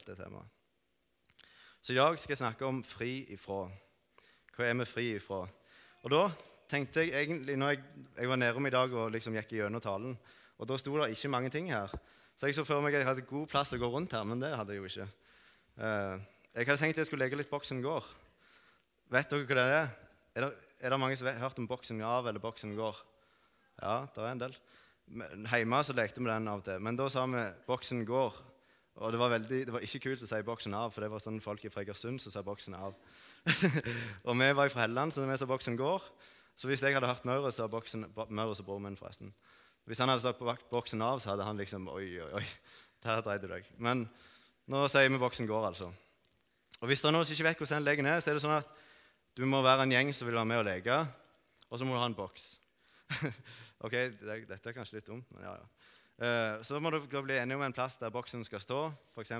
valgt det temaet. Så dag skal jeg snakke om fri ifra. Hva er vi fri ifra? Og da tenkte jeg egentlig, når jeg, jeg var nedom i dag og liksom gikk gjennom talen, og da sto det ikke mange ting her. Så jeg så for meg at jeg hadde god plass å gå rundt her, men det hadde jeg jo ikke. Eh, jeg hadde tenkt jeg skulle legge litt Boksen går. Vet dere hva det er? Er det, er det mange som har hørt om Boksen av eller Boksen går? Ja, det er en del. Hjemme så lekte vi den av og til, men da sa vi 'Boksen går'. Og det var, veldig, det var ikke kult å si 'boksen av', for det var sånn folk fra Egersund som sa 'boksen av'. og vi var fra Helleland, så vi sa 'boksen går'. Så hvis jeg hadde hørt Maurus, så boksen, Maurus og broren min, forresten. Hvis han hadde sagt 'boksen av', så hadde han liksom Oi, oi, oi. Der dreide du deg. Men nå sier vi 'boksen går', altså. Og hvis det er noen som ikke vet hvordan den leken er, så er det sånn at du må være en gjeng som vil være med og leke, og så må du ha en boks. ok, dette er kanskje litt dumt, men ja, ja. Eh, så må dere bli enige om en plass der boksen skal stå, f.eks.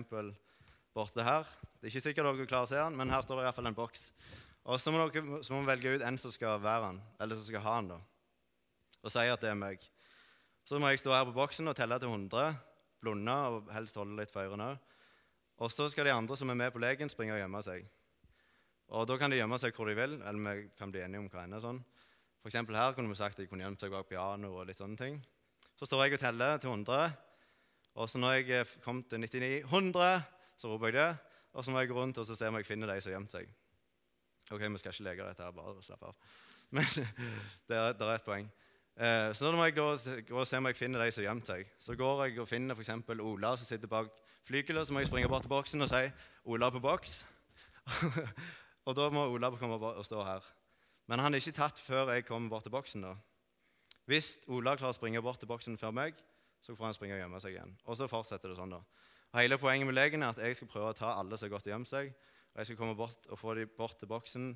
borte her. Det er ikke sikkert dere klarer å se den, men her står det iallfall en boks. Og så må, dere, så må velge ut en som skal være den, eller som skal ha den, da. og si at det er meg. Så må jeg stå her på boksen og telle til 100, blunde og helst holde litt for ørene òg. Og så skal de andre som er med på leken, springe og gjemme seg. Og Da kan de gjemme seg hvor de vil, eller vi kan bli enige om hva enn er sånn. For her kunne vi sagt at de kunne gjemt seg bak piano og litt sånne ting. Så står jeg og teller til 100. Og så når jeg kom til 99 100, så roper jeg det. Og så må jeg gå rundt og se om jeg finner de som har gjemt seg. Ok, vi skal ikke leke dette her, bare slapp av. Men det er, det er et poeng. Eh, så nå må jeg da gå og se om jeg finner de som har gjemt seg. Så går jeg og finner f.eks. Ola som sitter bak flygelet. Så må jeg springe bort til boksen og si 'Ola på boks'. og da må Ola komme og stå her. Men han er ikke tatt før jeg kommer bort til boksen. da. Hvis Ola klarer å springe bort til boksen før meg, så får han springe og gjemme seg igjen. Og så fortsetter det sånn. da. Og hele Poenget med leken er at jeg skal prøve å ta alle som har gått og gjemt seg, og jeg skal komme bort og få dem bort til boksen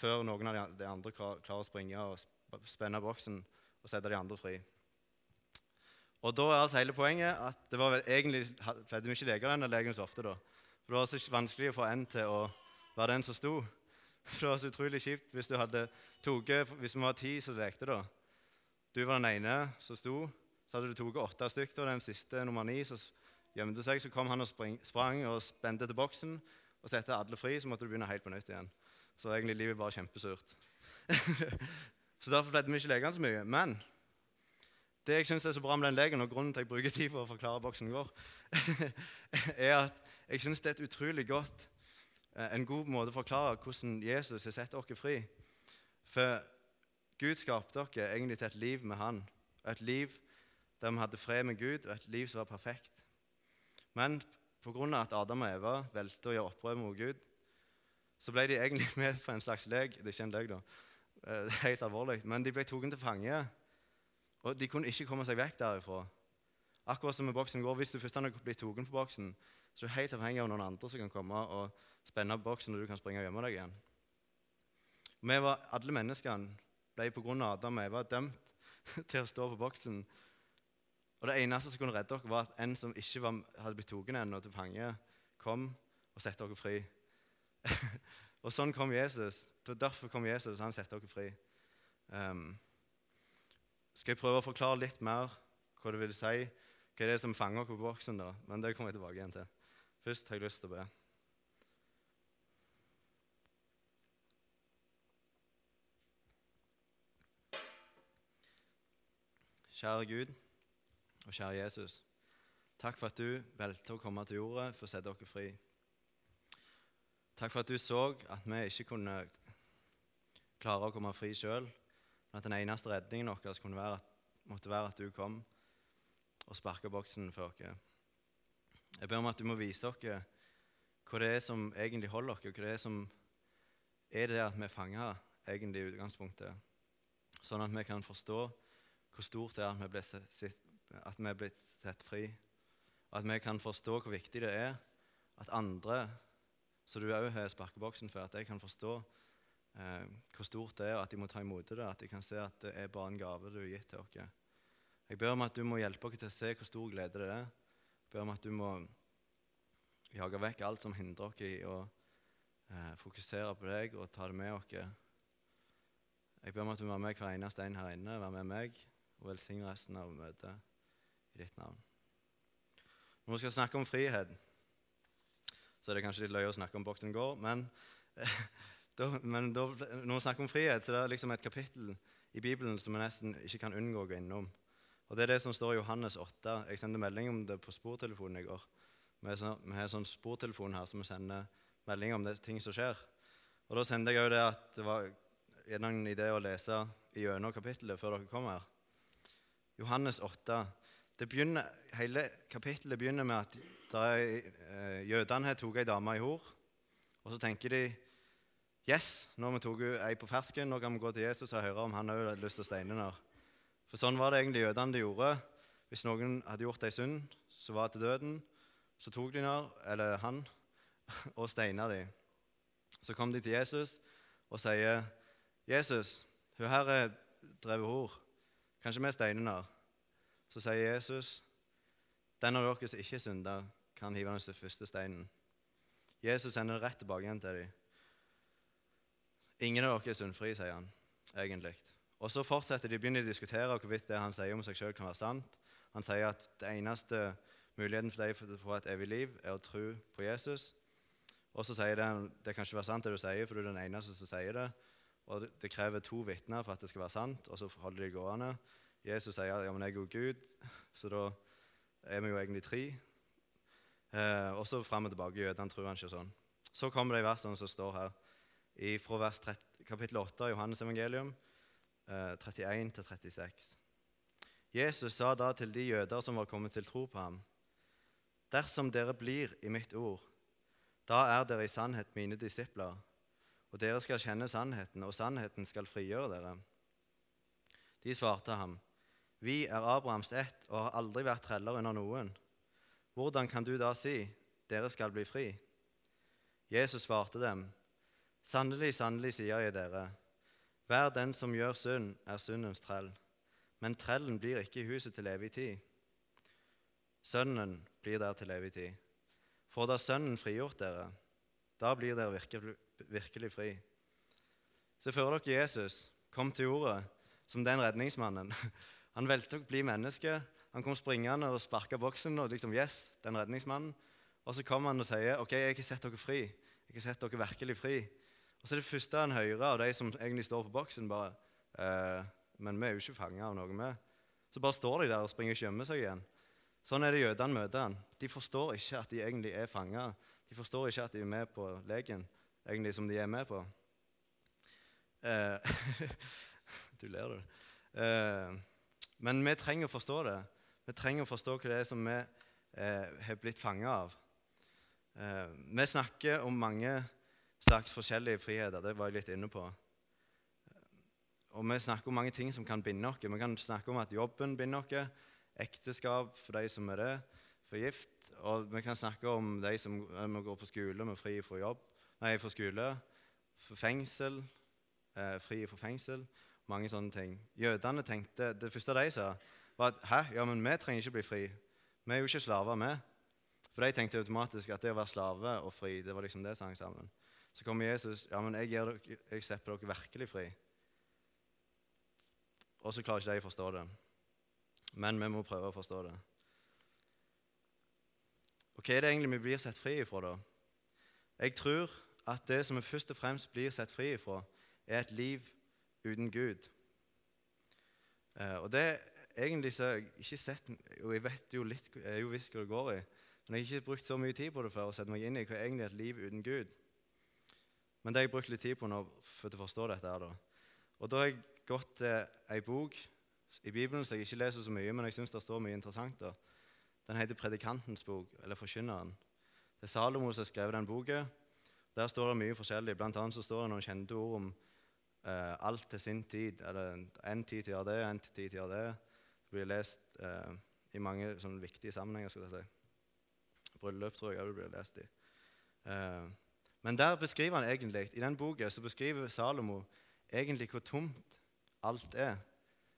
før noen av de andre klarer å springe og spenne boksen og sette de andre fri. Og da er altså hele poenget at det var vel egentlig pleide vi ikke leke denne leken så ofte. da. For Det var så vanskelig å få en til å være den som sto. For Det var så utrolig kjipt hvis du hadde toget, hvis vi var ti som lekte. da, du var den ene som sto. Så hadde du tatt åtte stykker, og den siste, nummer ni, som gjemte seg. Så kom han og spring, sprang og spente til boksen. Og satte alle fri så måtte du begynne helt på nytt igjen. Så egentlig livet bare kjempesurt. så derfor ble vi ikke lekende så mye. Men det jeg syns er så bra med den leken, og grunnen til at jeg bruker tid for å forklare boksen går, er at jeg syns det er et utrolig godt, eh, en god måte å forklare hvordan Jesus har sett oss fri. For Gud skapte dere egentlig til et liv med Han. Et liv der vi hadde fred med Gud, og et liv som var perfekt. Men pga. at Adam og Eva valgte å gjøre opprør mot Gud, så ble de egentlig med på en slags lek. Det er ikke en lek, da. Eh, helt alvorlig. Men de ble tatt til fange. Og de kunne ikke komme seg vekk derifra. Akkurat som med boksen går, Hvis du først hadde blitt tatt på boksen, så er du helt avhengig av noen andre som kan komme og spenne på boksen, og du kan springe og gjemme deg igjen. Vi var alle menneskene ble pga. Adam og Eva dømt til å stå på boksen. Og Det eneste som kunne redde dere, var at en som ikke var, hadde blitt tatt ennå til fange, kom og satte dere fri. og sånn kom Jesus. Derfor kom Jesus. Han satte dere fri. Um, skal jeg prøve å forklare litt mer hva det vil si, hva er det som fanger dere på boksen? da? Men det kommer jeg tilbake igjen til. Først har jeg lyst til å be. Kjære Gud og kjære Jesus. Takk for at du valgte å komme til jorda for å sette dere fri. Takk for at du så at vi ikke kunne klare å komme fri sjøl, men at den eneste redningen vår være måtte være at du kom og sparka boksen for oss. Jeg ber om at du må vise dere hva det er som egentlig holder dere, hva det er som er det at vi er fanga egentlig i utgangspunktet, sånn at vi kan forstå hvor stort det er at vi, er blitt sett fri. Og At vi kan forstå hvor viktig det er at andre, som du òg har sparkeboksen for, at jeg kan forstå eh, hvor stort det er, og at de må ta imot det. At de kan se at det er bare en gave du har gitt til oss. Jeg ber om at du må hjelpe oss til å se hvor stor glede det er. Jeg ber om at du må jage vekk alt som hindrer oss i å eh, fokusere på deg og ta det med oss. Jeg ber om at du må være med hver eneste en her inne, være med meg og velsigne resten av møtet i ditt navn. Når vi skal snakke om frihet, så er det kanskje litt løye å snakke om Boxing Gore. Men, da, men da, når vi snakker om frihet, så er det liksom et kapittel i Bibelen som vi nesten ikke kan unngå å gå innom. Og Det er det som står i Johannes 8. Jeg sendte melding om det på sportelefonen i går. Vi, har en sånn sportelefon her som vi sender melding om det, ting som skjer. Og Da sendte jeg òg det at det var en idé å lese gjennom kapittelet før dere kom her. Johannes 8. Begynner, hele kapittelet begynner med at er, eh, jødene tatt ei dame i hor. Og så tenker de Yes, nå har vi tatt ei på fersken, nå kan vi gå til Jesus og høre om han òg har lyst til å steine henne. For sånn var det egentlig jødene de gjorde. Hvis noen hadde gjort ei synd som var til døden, så tok de henne, eller han, og steina dem. Så kom de til Jesus og sier, 'Jesus, hun her er drevet hor. Kanskje vi steiner? Så sier Jesus, 'Den av dere som ikke synder, kan hive den første steinen.' Jesus sender det rett tilbake igjen til dem. Ingen av dere er syndfrie, sier han egentlig. Og Så fortsetter de begynner å diskutere hvorvidt det han sier om seg sjøl, kan være sant. Han sier at det eneste muligheten for deg for å få et evig liv er å tro på Jesus. Og så sier de det kan ikke være sant det du sier, for du er den eneste som sier det. Og det krever to vitner for at det skal være sant, og så holder de gående. Jesus sier ja, men jeg er Gud, så da er vi jo egentlig tre. Eh, og så fram og tilbake. Jødene tror han ikke sånn. Så kommer det i versene som står her, i, fra vers 30, kapittel 8 av Johannes evangelium, eh, 31-36. Jesus sa da til de jøder som var kommet til tro på ham.: Dersom dere blir i mitt ord, da er dere i sannhet mine disipler, og dere skal kjenne sannheten, og sannheten skal frigjøre dere. De svarte ham, Vi er Abrahams ett og har aldri vært treller under noen. Hvordan kan du da si, Dere skal bli fri? Jesus svarte dem, Sannelig, sannelig, sier jeg dere, hver den som gjør synd, er syndens trell. Men trellen blir ikke i huset til evig tid. Sønnen blir der til evig tid. For da Sønnen frigjort dere, da blir dere virkelig, virkelig fri. Se for dere Jesus kom til jorda som den redningsmannen. Han valgte å bli menneske. Han kom springende og sparka boksen. og liksom, yes, den redningsmannen. Og så kommer han og sier ok, jeg har ikke sett dere fri. Jeg har sett dere virkelig fri. Og så er det første han hører av de som egentlig står på boksen, bare eh, Men vi er jo ikke fanga av noe, vi. Så bare står de der og springer og gjemmer seg igjen. Sånn er det jødene møter han. De forstår ikke at de egentlig er fanga. De forstår ikke at de er med på leken egentlig som de er med på. Eh, du ler, du. Eh, men vi trenger å forstå det. Vi trenger å forstå hva det er som vi eh, har blitt fanga av. Eh, vi snakker om mange slags forskjellige friheter. Det var jeg litt inne på. Og vi snakker om mange ting som kan binde oss. Vi kan snakke om at jobben binder oss, ekteskap for de som er det, for gift. Og vi kan snakke om de som går på skole med fri for jobb, nei, for skole, for fengsel, eh, fri for fengsel. Mange sånne ting. Jødene tenkte, Det første de sa, var at hæ, ja, men vi trenger ikke bli fri. Vi er jo ikke slaver, vi. For de tenkte automatisk at det å være slave og fri, det var liksom det som hang sammen. Så kommer Jesus. Ja, men jeg, dere, jeg slipper dere virkelig fri. Og så klarer ikke de å forstå det. Men vi må prøve å forstå det. Og Hva er det egentlig vi blir sett fri ifra, da? Jeg tror at det som vi først og fremst blir sett fri ifra, er et liv uten Gud. Eh, og det egentlig så jeg ikke sett Og jeg vet jo litt jeg jo visst hva det går i, men jeg har ikke brukt så mye tid på det før og sett meg inn i hva er egentlig et liv uten Gud. Men det har jeg brukt litt tid på nå for å forstå dette. her da. Og da har jeg gått til ei bok i Bibelen som jeg ikke leser så mye, men jeg syns det står mye interessant. da. Den heter 'Predikantens bok', eller 'Forkynneren'. Det er Salomo som har skrevet den boka. Der står det mye forskjellig. Blant annet så står det noen kjente ord om eh, alt til sin tid. Eller en tid til å gjøre det, en tid til å gjøre det. Det blir lest eh, i mange sånn, viktige sammenhenger. skal jeg si. Bryllup tror jeg det blir lest i. Eh, men der beskriver han egentlig, i den boka så beskriver Salomo egentlig hvor tomt alt er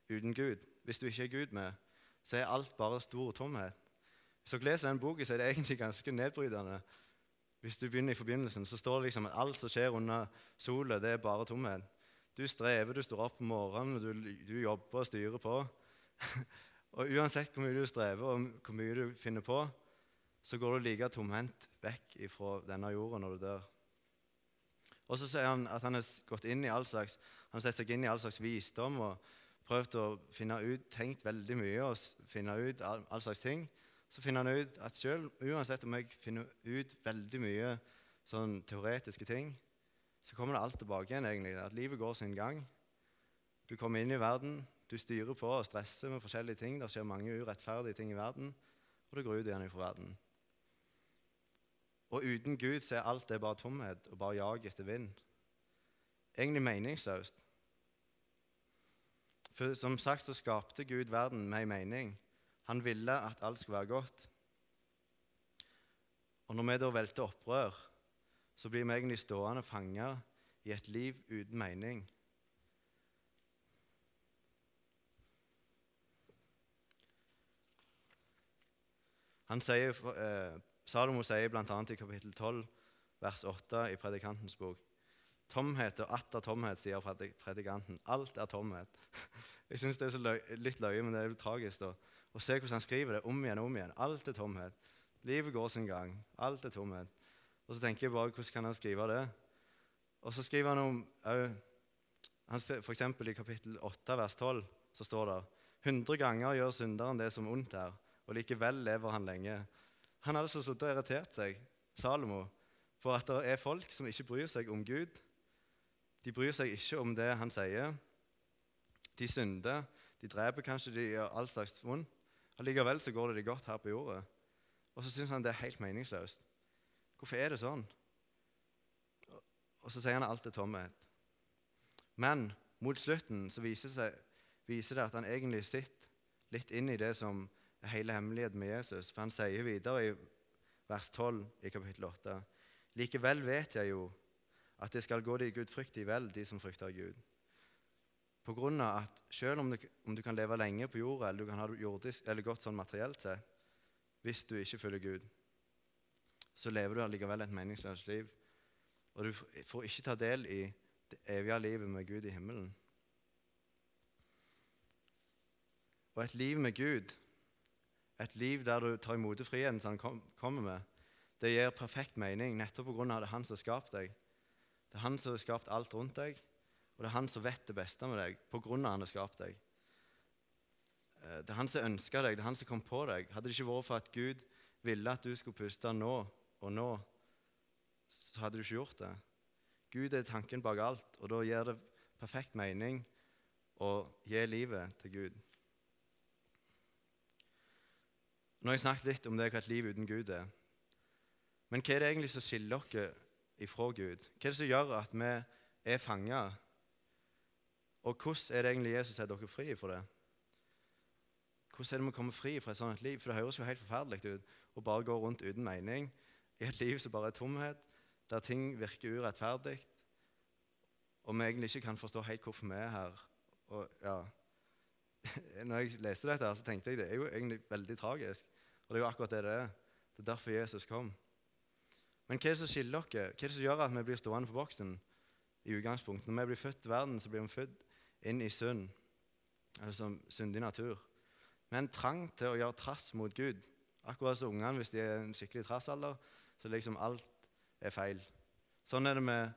uten Gud. Hvis du ikke er Gud med, så er alt bare stor tomhet. Hvis dere leser den boka, så er det egentlig ganske nedbrytende. Hvis du begynner i forbindelsen, så står det liksom at alt som skjer under sola, det er bare tomhet. Du strever, du står opp om morgenen, du, du jobber og styrer på. og uansett hvor mye du strever og hvor mye du finner på, så går du like tomhendt vekk fra denne jorda når du dør. Og så sier han at han har gått inn i all slags, han har seg inn i all slags visdom og prøvd å finne ut, tenkt veldig mye og finne ut all, all slags ting. Så finner han ut at selv uansett om jeg finner ut veldig mye sånn teoretiske ting, så kommer det alt tilbake igjen. egentlig, At livet går sin gang. Du kommer inn i verden, du styrer på og stresser med forskjellige ting. Det skjer mange urettferdige ting i verden, og det går ut igjen fra verden. Og uten Gud så er alt det bare tomhet og bare jag etter vind. Egentlig meningsløst. For som sagt så skapte Gud verden med en mening. Han ville at alt skulle være godt. Og når vi da velter opprør, så blir vi egentlig stående fanga i et liv uten mening. Han sier, eh, Salomo sier bl.a. i kapittel 12, vers 8 i Predikantens bok Tomhet og atter tomhet, sier predikanten. Alt er tomhet. Jeg syns det er løy, litt løye, men det er jo tragisk. da. Å se hvordan han skriver det om igjen og om igjen. Alt er tomhet. Livet går sin gang. Alt er tomhet. Og så tenker jeg bare, hvordan kan han skrive det? Og så skriver han om F.eks. i kapittel 8, vers 12, så står det «Hundre ganger gjør synderen det som ondt er, og likevel lever han lenge. Han hadde altså sittet og irritert seg, Salomo, på at det er folk som ikke bryr seg om Gud. De bryr seg ikke om det han sier. De synder, de dreper kanskje, de gjør all slags vondt. Allikevel så går det de godt her på jorda. Og så syns han det er helt meningsløst. Hvorfor er det sånn? Og så sier han alt er tomhet. Men mot slutten så viser, seg, viser, det at han egentlig sitter litt inn i det som er hele hemmeligheten med Jesus. For han sier videre i vers 12 i kapittel 8.: Likevel vet jeg jo at det skal gå de gudfryktige vel, de som frykter Gud. På grunn av at selv om du, om du kan leve lenge på jorda, eller du kan ha det jordisk, eller godt sånn materielt til, hvis du ikke følger Gud, så lever du allikevel et meningsløst liv. Og du får ikke ta del i det evige livet med Gud i himmelen. Og et liv med Gud, et liv der du tar imot friheten som han kommer med, det gir perfekt mening nettopp pga. det er han som har skapt deg. Det er han som har skapt alt rundt deg, og det er han som vet det beste med deg pga. han har skapt deg. Eh, det er han som ønska deg, det er han som kom på deg. Hadde det ikke vært for at Gud ville at du skulle puste nå og nå, så hadde du ikke gjort det. Gud er tanken bak alt, og da gir det perfekt mening å gi livet til Gud. Nå har jeg snakket litt om det hva et liv uten Gud er. Men hva er det egentlig som skiller oss ifra Gud? Hva er det som gjør at vi er fanga? Og hvordan er det egentlig Jesus setter dere fri fra det? Hvordan er det vi kommer fri fra et sånt liv? For det høres jo helt forferdelig ut å bare gå rundt uten mening i et liv som bare er tomhet, der ting virker urettferdig, og vi egentlig ikke kan forstå helt hvorfor vi er her. Og ja, når jeg leste dette, her, så tenkte jeg det er jo egentlig veldig tragisk. Og det er jo akkurat det det er. Det er derfor Jesus kom. Men hva er det som skiller dere? Hva er det som gjør at vi blir stående på boksen i utgangspunktet? Når vi blir født til verden, så blir vi født inn i synd, altså syndig natur med en trang til å gjøre trass mot Gud. Akkurat som ungene hvis de er en skikkelig trassalder, så liksom alt er feil. Sånn er det med,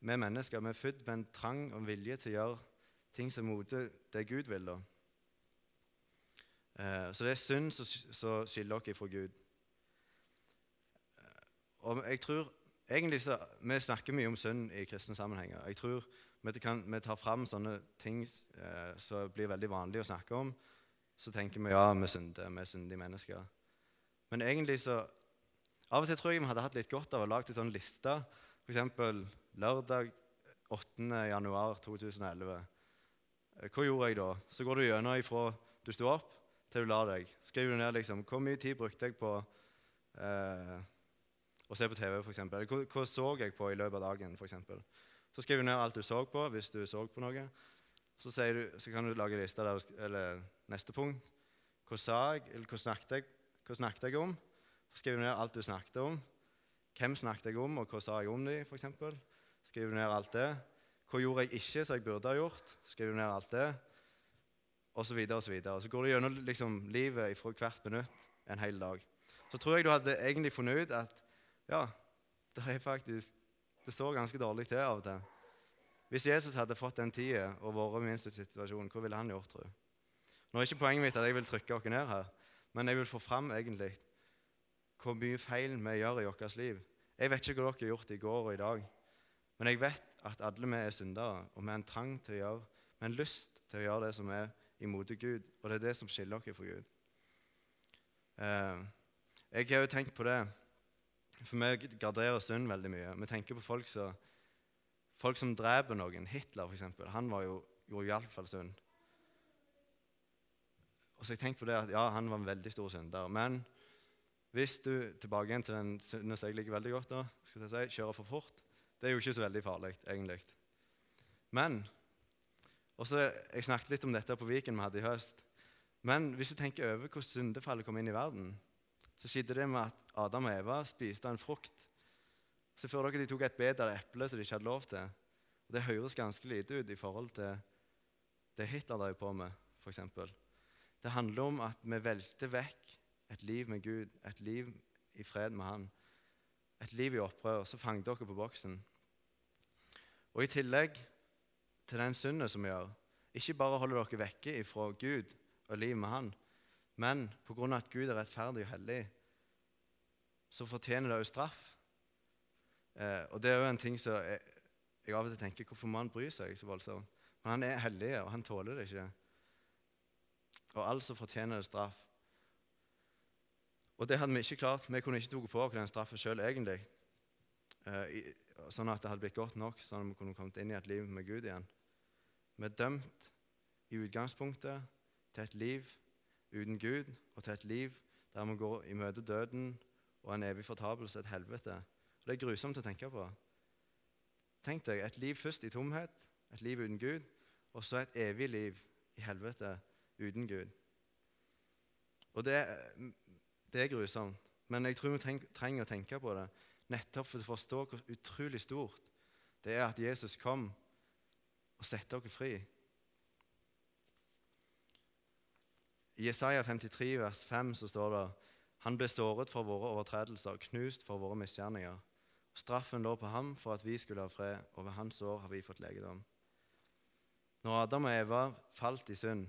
med mennesker. Vi er født med en trang og vilje til å gjøre ting som moter det Gud vil. da. Eh, så det er synd som skiller oss fra Gud. Eh, og jeg tror egentlig så, Vi snakker mye om synd i kristne sammenhenger. Jeg tror vi, kan, vi tar fram sånne ting eh, som blir veldig vanlig å snakke om, så tenker vi ja, vi synder, vi er syndige mennesker. Men egentlig så Av og til tror jeg vi hadde hatt litt godt av å lage en sånn liste. F.eks. lørdag 8. januar 2011. Eh, hva gjorde jeg da? Så går du gjennom ifra du sto opp, til du la deg. Skriver du ned liksom, hvor mye tid brukte jeg på eh, å se på TV, f.eks. Hva, hva så jeg på i løpet av dagen, f.eks. Så skriver du ned alt du så på, hvis du så på noe. Så, du, så kan du lage liste der, eller neste punkt. Hva sa jeg, eller hva snakket jeg, hva snakket jeg om? Skriv ned alt du snakket om. Hvem snakket jeg om, og hva sa jeg om dem, f.eks. du ned alt det. Hva gjorde jeg ikke som jeg burde ha gjort? Skriver du ned alt det. Og så videre og så videre. Så går du gjennom liksom, livet fra hvert minutt en hel dag. så tror jeg du hadde egentlig funnet ut at ja, det er faktisk det står ganske dårlig til av og til. Hvis Jesus hadde fått den tida og vært i min situasjon, hva ville han gjort, tror du? Nå er ikke poenget mitt at jeg vil trykke dere ned her, men jeg vil få fram egentlig hvor mye feil vi gjør i vårt liv. Jeg vet ikke hva dere har gjort i går og i dag, men jeg vet at alle vi er syndere, og vi har en trang til å gjøre, vi har en lyst til å gjøre det som er imot Gud, og det er det som skiller dere fra Gud. Eh, jeg har jo tenkt på det for vi garderer synd veldig mye. Vi tenker på folk som, folk som dreper noen. Hitler, f.eks. Han var jo, gjorde iallfall synd. Og så jeg tenkt på det at ja, han var en veldig stor synder. Men hvis du tilbake igjen til den synden som jeg liker veldig godt, da, skal jeg si, kjører for fort Det er jo ikke så veldig farlig, egentlig. Men og så Jeg snakket litt om dette på Viken vi hadde i høst. Men hvis du tenker over hvordan syndefallet kom inn i verden, så skjedde det med at Adam og Eva spiste en frukt. Så før dere de tok et bed av eple som de ikke hadde lov til. Og Det høres ganske lite ut i forhold til det Hitler drev på med, f.eks. Det handler om at vi velter vekk et liv med Gud, et liv i fred med Han. Et liv i opprør. Så fang dere på boksen. Og i tillegg til den synden som vi gjør, ikke bare holder dere vekke ifra Gud og liv med Han, men pga. at Gud er rettferdig og hellig, så fortjener det òg straff. Eh, og det er jo en ting som jeg, jeg, av og til tenker Hvorfor må han bry seg så voldsomt? Men han er hellig, og han tåler det ikke. Og altså fortjener det straff. Og det hadde vi ikke klart. Vi kunne ikke tatt på oss den straffen sjøl, egentlig. Eh, sånn at det hadde blitt godt nok, sånn at vi kunne kommet inn i et liv med Gud igjen. Vi er dømt i utgangspunktet til et liv uten Gud, og til et liv der vi går i møte døden og en evig fortapelse, et helvete. Og Det er grusomt å tenke på. Tenk deg et liv først i tomhet, et liv uten Gud, og så et evig liv i helvete uten Gud. Og det, det er grusomt, men jeg tror vi trenger å tenke på det nettopp for å forstå hvor utrolig stort det er at Jesus kom og satte oss fri. I Jesaja 53, vers 5 så står det han ble såret for våre overtredelser, knust for våre misgjerninger. Straffen lå på ham for at vi skulle ha fred, og ved hans år har vi fått legedom. Når Adam og Eva falt i synd,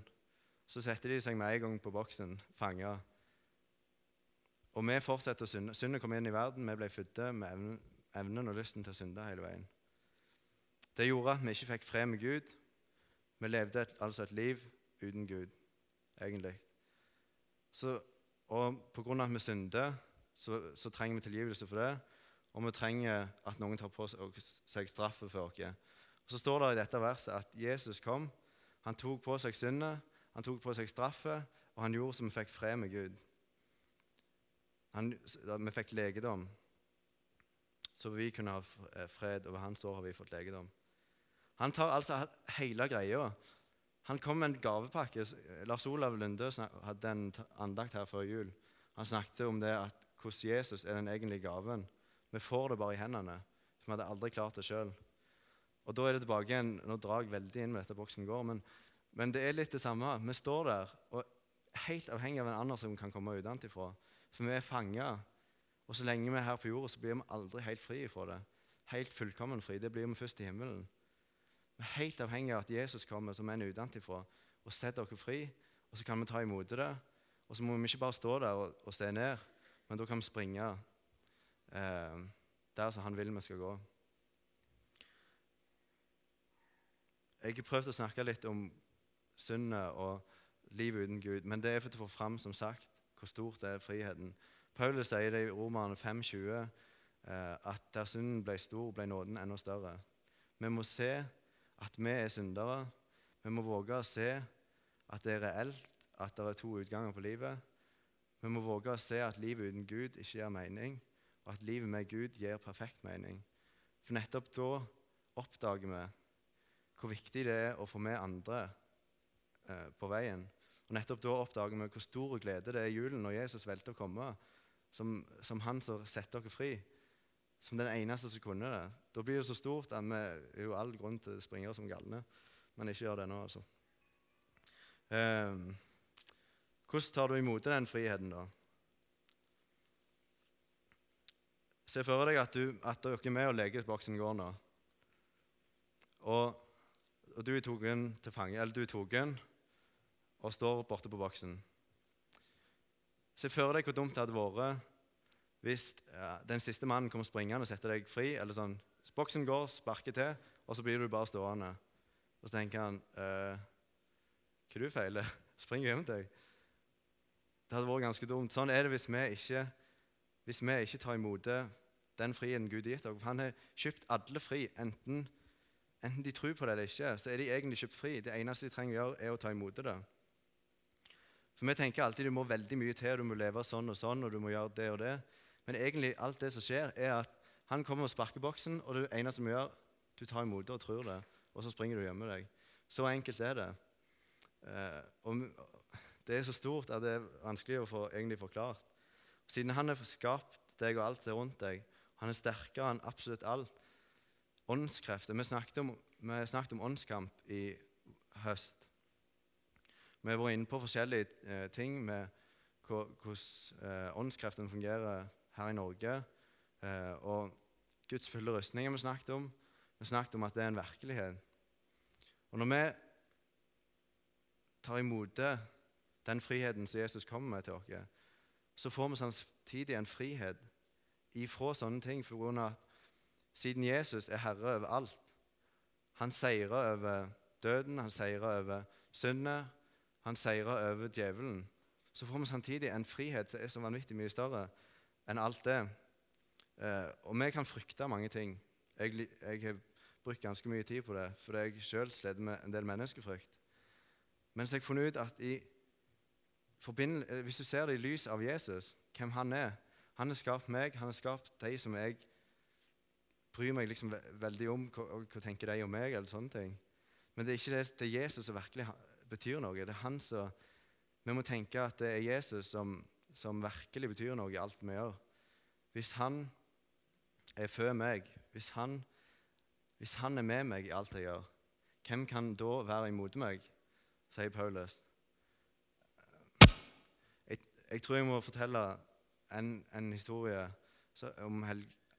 så setter de seg med en gang på boksen, fanga. Og vi fortsetter å synde. Syndet kom inn i verden. Vi ble fødte med evnen og lysten til å synde hele veien. Det gjorde at vi ikke fikk fred med Gud. Vi levde et, altså et liv uten Gud, egentlig. Så og pga. at vi synder, så, så, trenger vi tilgivelse for det. Og vi trenger at noen tar på seg straffen for oss. Og Så står det i dette verset at Jesus kom. Han tok på seg syndet, han tok på seg straffen, og han gjorde så vi fikk fred med Gud. Han, vi fikk legedom, så vi kunne ha fred. Over hans år har vi fått legedom. Han tar altså hele greia han kom med en gavepakke. Lars Olav Lunde hadde en andakt her før jul. Han snakket om det at hvordan Jesus er den egentlige gaven. Vi får det bare i hendene. For vi hadde aldri klart det sjøl. Og da er det tilbake igjen, Nå drar jeg veldig inn med dette boksen går, men, men, det er litt det samme. Vi står der og helt avhengig av en annen som kan komme utenfra. For vi er fanga. Og så lenge vi er her på jorda, så blir vi aldri helt fri fra det. Helt fullkommen fri. Det blir vi først i himmelen. Vi er helt avhengig av at Jesus kommer som en utenfra og setter dere fri. Og så kan vi ta imot det. Og så må vi ikke bare stå der og, og se ned, men da kan vi springe eh, der som han vil vi skal gå. Jeg har prøvd å snakke litt om syndet og livet uten Gud, men det er for å få fram som sagt, hvor stort det er friheten. Paulus sier det i Romerne 5,20 eh, at der synden ble stor, ble nåden enda større. Vi må se at vi er syndere. Vi må våge å se at det er reelt at det er to utganger på livet. Vi må våge å se at livet uten Gud ikke gir mening, og at livet med Gud gir perfekt mening. For nettopp da oppdager vi hvor viktig det er å få med andre eh, på veien. Og nettopp da oppdager vi hvor stor glede det er i julen når Jesus velter å komme, som, som han som setter dere fri som den eneste som kunne det. Da blir det så stort at vi jo all grunn til å springe som galne, men ikke gjør det nå, altså. Um, hvordan tar du imot den friheten, da? Se for deg at, du, at dere er med og lekeboksen går nå. Og, og du er tatt til fange, eller du er tatt og står borte på boksen. Se for deg hvor dumt det hadde vært hvis ja, den siste mannen kommer springende og setter deg fri. eller sånn, Boksen går, sparker til, og så blir du bare stående. Og så tenker han eh, Hva du feiler? Spring hjem til deg. Det hadde vært ganske dumt. Sånn er det hvis vi ikke, hvis vi ikke tar imot den friheten Gud har gitt oss. Han har kjøpt alle fri, enten, enten, de tror på det eller ikke. Så er de egentlig kjøpt fri. Det eneste de trenger å gjøre, er å ta imot det. For Vi tenker alltid du må veldig mye til, du må leve sånn og sånn, og du må gjøre det og det. Men egentlig alt det som skjer, er at han kommer og sparker boksen, og det eneste du gjør, du tar imot det og tror det, og så springer du og gjemmer deg. Så enkelt er det. Eh, og det er så stort at det er vanskelig å få egentlig forklart. Siden han har skapt deg og alt som er rundt deg, han er sterkere enn absolutt alt. Åndskrefter. Vi snakket om, vi snakket om åndskamp i høst. Vi har vært inne på forskjellige eh, ting med hvordan eh, åndskreftene fungerer her i Norge. Eh, og Guds fulle rustninger vi snakket om. Vi snakket om at det er en virkelighet. Og når vi tar imot den friheten som Jesus kommer med til oss, så får vi samtidig en frihet ifra sånne ting for grunn av at siden Jesus er herre over alt Han seirer over døden, han seirer over syndet, han seirer over djevelen, så får vi samtidig en frihet som er så vanvittig mye større enn alt det. Eh, og vi kan frykte mange ting. Jeg, jeg, har brukt ganske mye tid på det, fordi jeg sjøl slet med en del menneskefrykt. Mens jeg har funnet ut at i, eh, hvis du ser det i lys av Jesus, hvem han er Han har skapt meg, han har skapt de som jeg bryr meg liksom veldig om. Hva, hva tenker de om meg? eller sånne ting. Men det er ikke det, det er Jesus som virkelig betyr noe. Det er han som Vi må tenke at det er Jesus som, som virkelig betyr noe i alt vi gjør. Hvis han er før meg, hvis han, hvis han er med meg i alt jeg gjør, hvem kan da være imot meg? sier Paulus. Jeg, jeg tror jeg må fortelle en, en historie om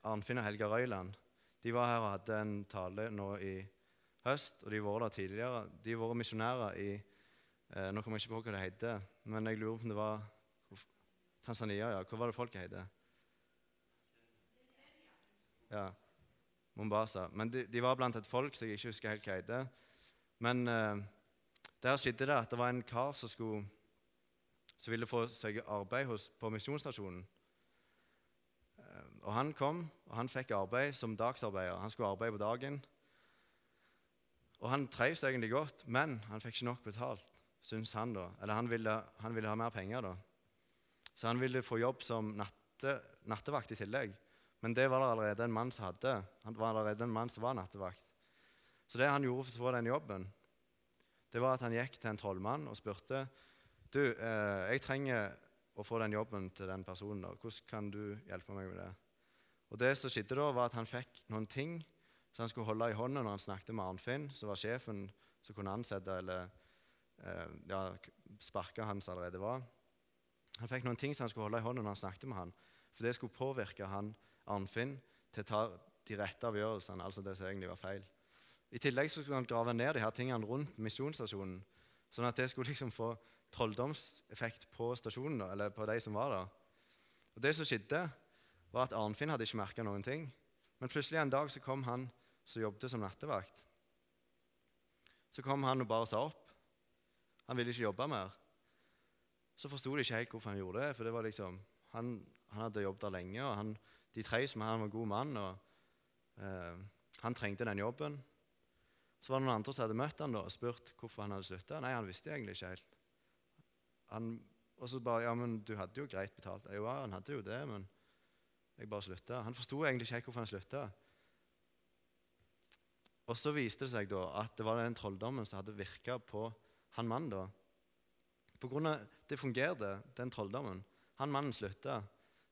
Arnfinn og Helga Røyland. De var her og hadde en tale nå i høst, og de har vært der tidligere. De har vært misjonærer i Eh, nå kommer jeg ikke på hva det heter, men jeg lurer på om det var Tanzania. ja. Hva var det folket het? Ja, Mombasa. Men de, de, var blant et folk som jeg ikke husker helt hva heide. Men eh, der skjedde det at det var en kar som, skulle, som ville få seg arbeid hos, på misjonsstasjonen. Eh, og Han kom, og han fikk arbeid som dagsarbeider. Han skulle arbeide på dagen. Og Han trivdes egentlig godt, men han fikk ikke nok betalt syns han, da. Eller han ville, han ville, ha mer penger, da. Så han ville få jobb som natte, nattevakt i tillegg. Men det var det allerede en mann som hadde. Han var allerede en mann som var nattevakt. Så det han gjorde for å få den jobben, det var at han gikk til en trollmann og spurte du, eh, jeg trenger å få den jobben til den personen. da. Hvordan kan du hjelpe meg med det? Og det som skjedde da, var at han fikk noen ting som han skulle holde i hånden når han snakket med Arnfinn, som var sjefen som kunne ansette eller eh, ja, sparke han allerede var. Han fikk noen ting som han skulle holde i hånden når han snakket med han, for det skulle påvirke han Arnfinn til å ta de rette avgjørelsene, altså det som egentlig var feil. I tillegg så skulle han grave ned de her tingene rundt misjonsstasjonen, sånn at det skulle liksom få trolldomseffekt på stasjonen, eller på de som var der. Og Det som skjedde, var at Arnfinn hadde ikke merka noen ting. Men plutselig en dag så kom han som jobbet som nattevakt. Så kom han og bare sa opp. Han ville ikke jobbe mer. Så forsto de ikke helt hvorfor han gjorde det. For det var liksom, han, han hadde jobbet der lenge, og han, de trøys med han var god mann. og eh, Han trengte den jobben. Så var det noen andre som hadde møtt han da, og spurt hvorfor han hadde slutta. Nei, han visste egentlig ikke helt. Han, og så bare Ja, men du hadde jo greit betalt. Jo, ja, han hadde jo det, men jeg bare slutta. Han forsto egentlig ikke helt hvorfor han slutta. Og så viste det seg da at det var den trolldommen som hadde virka på han mannen, da På grunn av det fungerte, den trolldommen. Han mannen slutta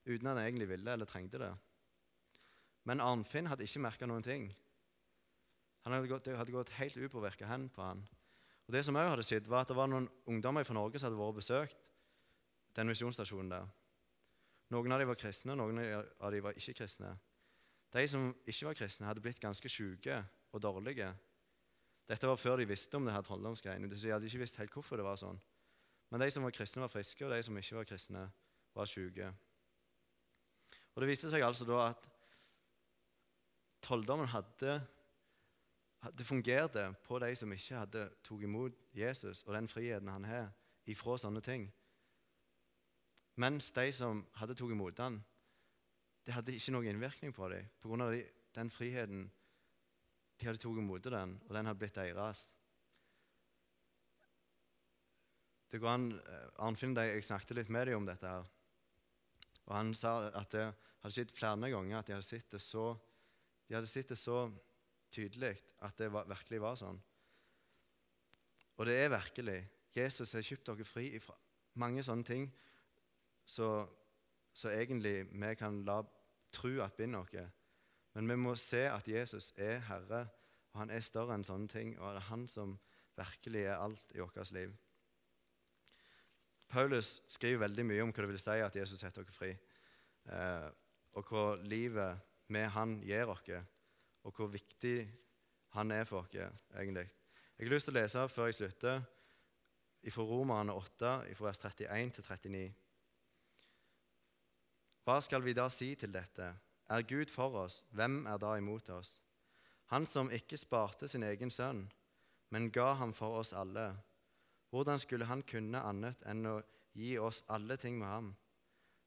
uten at han egentlig ville eller trengte det. Men Arnfinn hadde ikke merka noen ting. Han hadde gått, det hadde gått helt upåvirka hen på han. Og Det som jeg hadde sett, var at det var noen ungdommer fra Norge som hadde vært besøkt den misjonsstasjonen der. Noen av dem var kristne, noen av dem var ikke kristne. De som ikke var kristne, hadde blitt ganske syke og dårlige. Dette var før de visste om det her trolldomsgreiene, de hadde ikke visst helt hvorfor det var sånn. Men de som var kristne, var friske, og de som ikke var kristne, var syke. Og Det viste seg altså da at trolldommen hadde det fungerte på de som ikke hadde tatt imot Jesus og den friheten han har ifra sånne ting. Mens de som hadde tatt imot han, det hadde ikke noen innvirkning på dem pga. den friheten de hadde tatt imot den, og den hadde blitt deres. Det går an, eh, Arnfinn jeg snakket litt med dem om dette. her. Og Han sa at det hadde skjedd flere ganger at de hadde sett det så, de sett det så tydelig at det var, virkelig var sånn. Og det er virkelig. Jesus har kjøpt dere fri fra mange sånne ting så, så egentlig vi kan la tro at binder oss. Men vi må se at Jesus er Herre, og han er større enn sånne ting. Og det er han som virkelig er alt i vårt liv. Paulus skriver veldig mye om hva det vil si at Jesus setter dere fri, eh, og hva livet med han gir oss, og hvor viktig han er for oss, egentlig. Jeg har lyst til å lese før jeg slutter, fra Romerne 8, fra vers 31 til 39. Hva skal vi da si til dette? Er Gud for oss, hvem er da imot oss? Han som ikke sparte sin egen sønn, men ga ham for oss alle. Hvordan skulle han kunne annet enn å gi oss alle ting med ham?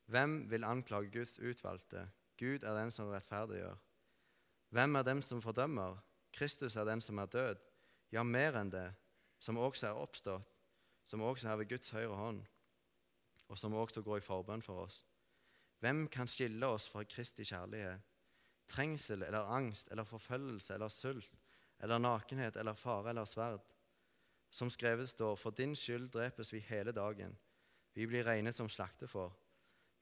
Hvem vil anklage Guds utvalgte? Gud er den som rettferdiggjør. Hvem er dem som fordømmer? Kristus er den som er død, ja, mer enn det, som også er oppstått, som også er ved Guds høyre hånd, og som også går i forbønn for oss. Hvem kan skille oss fra Kristi kjærlighet? Trengsel eller angst eller forfølgelse eller sult eller nakenhet eller fare eller sverd? Som skrevet står, for din skyld drepes vi hele dagen. Vi blir regnet som slaktefår.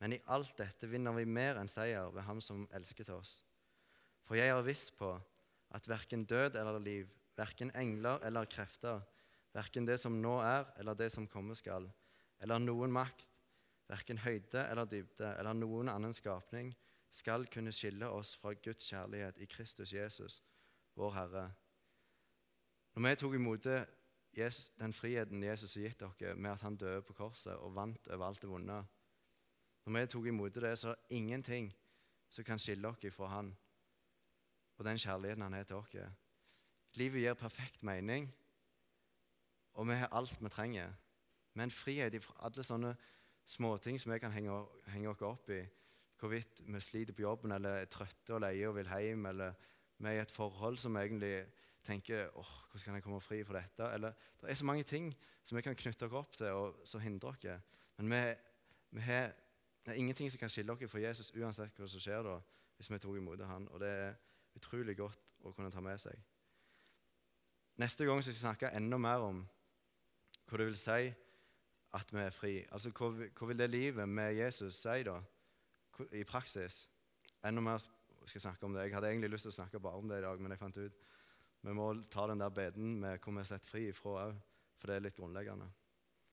Men i alt dette vinner vi mer enn seier ved Ham som elsket oss. For jeg er viss på at verken død eller liv, verken engler eller krefter, verken det som nå er eller det som komme skal, eller noen makt, verken høyde eller dybde eller noen annen skapning, skal kunne skille oss fra Guds kjærlighet i Kristus Jesus, vår Herre. Når vi tok imot Jesus, den friheten Jesus har gitt dere med at han døde på korset og vant over alt det vonde Når vi tok imot det, så er det ingenting som kan skille dere fra han og den kjærligheten han har til dere. Livet gir perfekt mening, og vi har alt vi trenger. Men frihet fra alle sånne småting som vi kan henge, henge oss opp i. Hvorvidt vi sliter på jobben eller er trøtte og leie og vil hjem, eller vi er i et forhold som egentlig tenker åh, hvordan kan jeg komme fri for dette? Eller Det er så mange ting som vi kan knytte oss opp til, og som hindrer oss. Men vi, vi har, det er ingenting som kan skille oss fra Jesus, uansett hva som skjer da, hvis vi tok imot han. Og det er utrolig godt å kunne ta med seg. Neste gang skal jeg snakke enda mer om hva det vil si at vi er fri. Altså, hva, hva vil det livet med Jesus si da, i praksis? Enda mer skal jeg snakke om det. Jeg hadde egentlig lyst til å snakke bare om det i dag, men jeg fant ut vi må ta den der beden vi er sett fri ifra òg, for det er litt grunnleggende.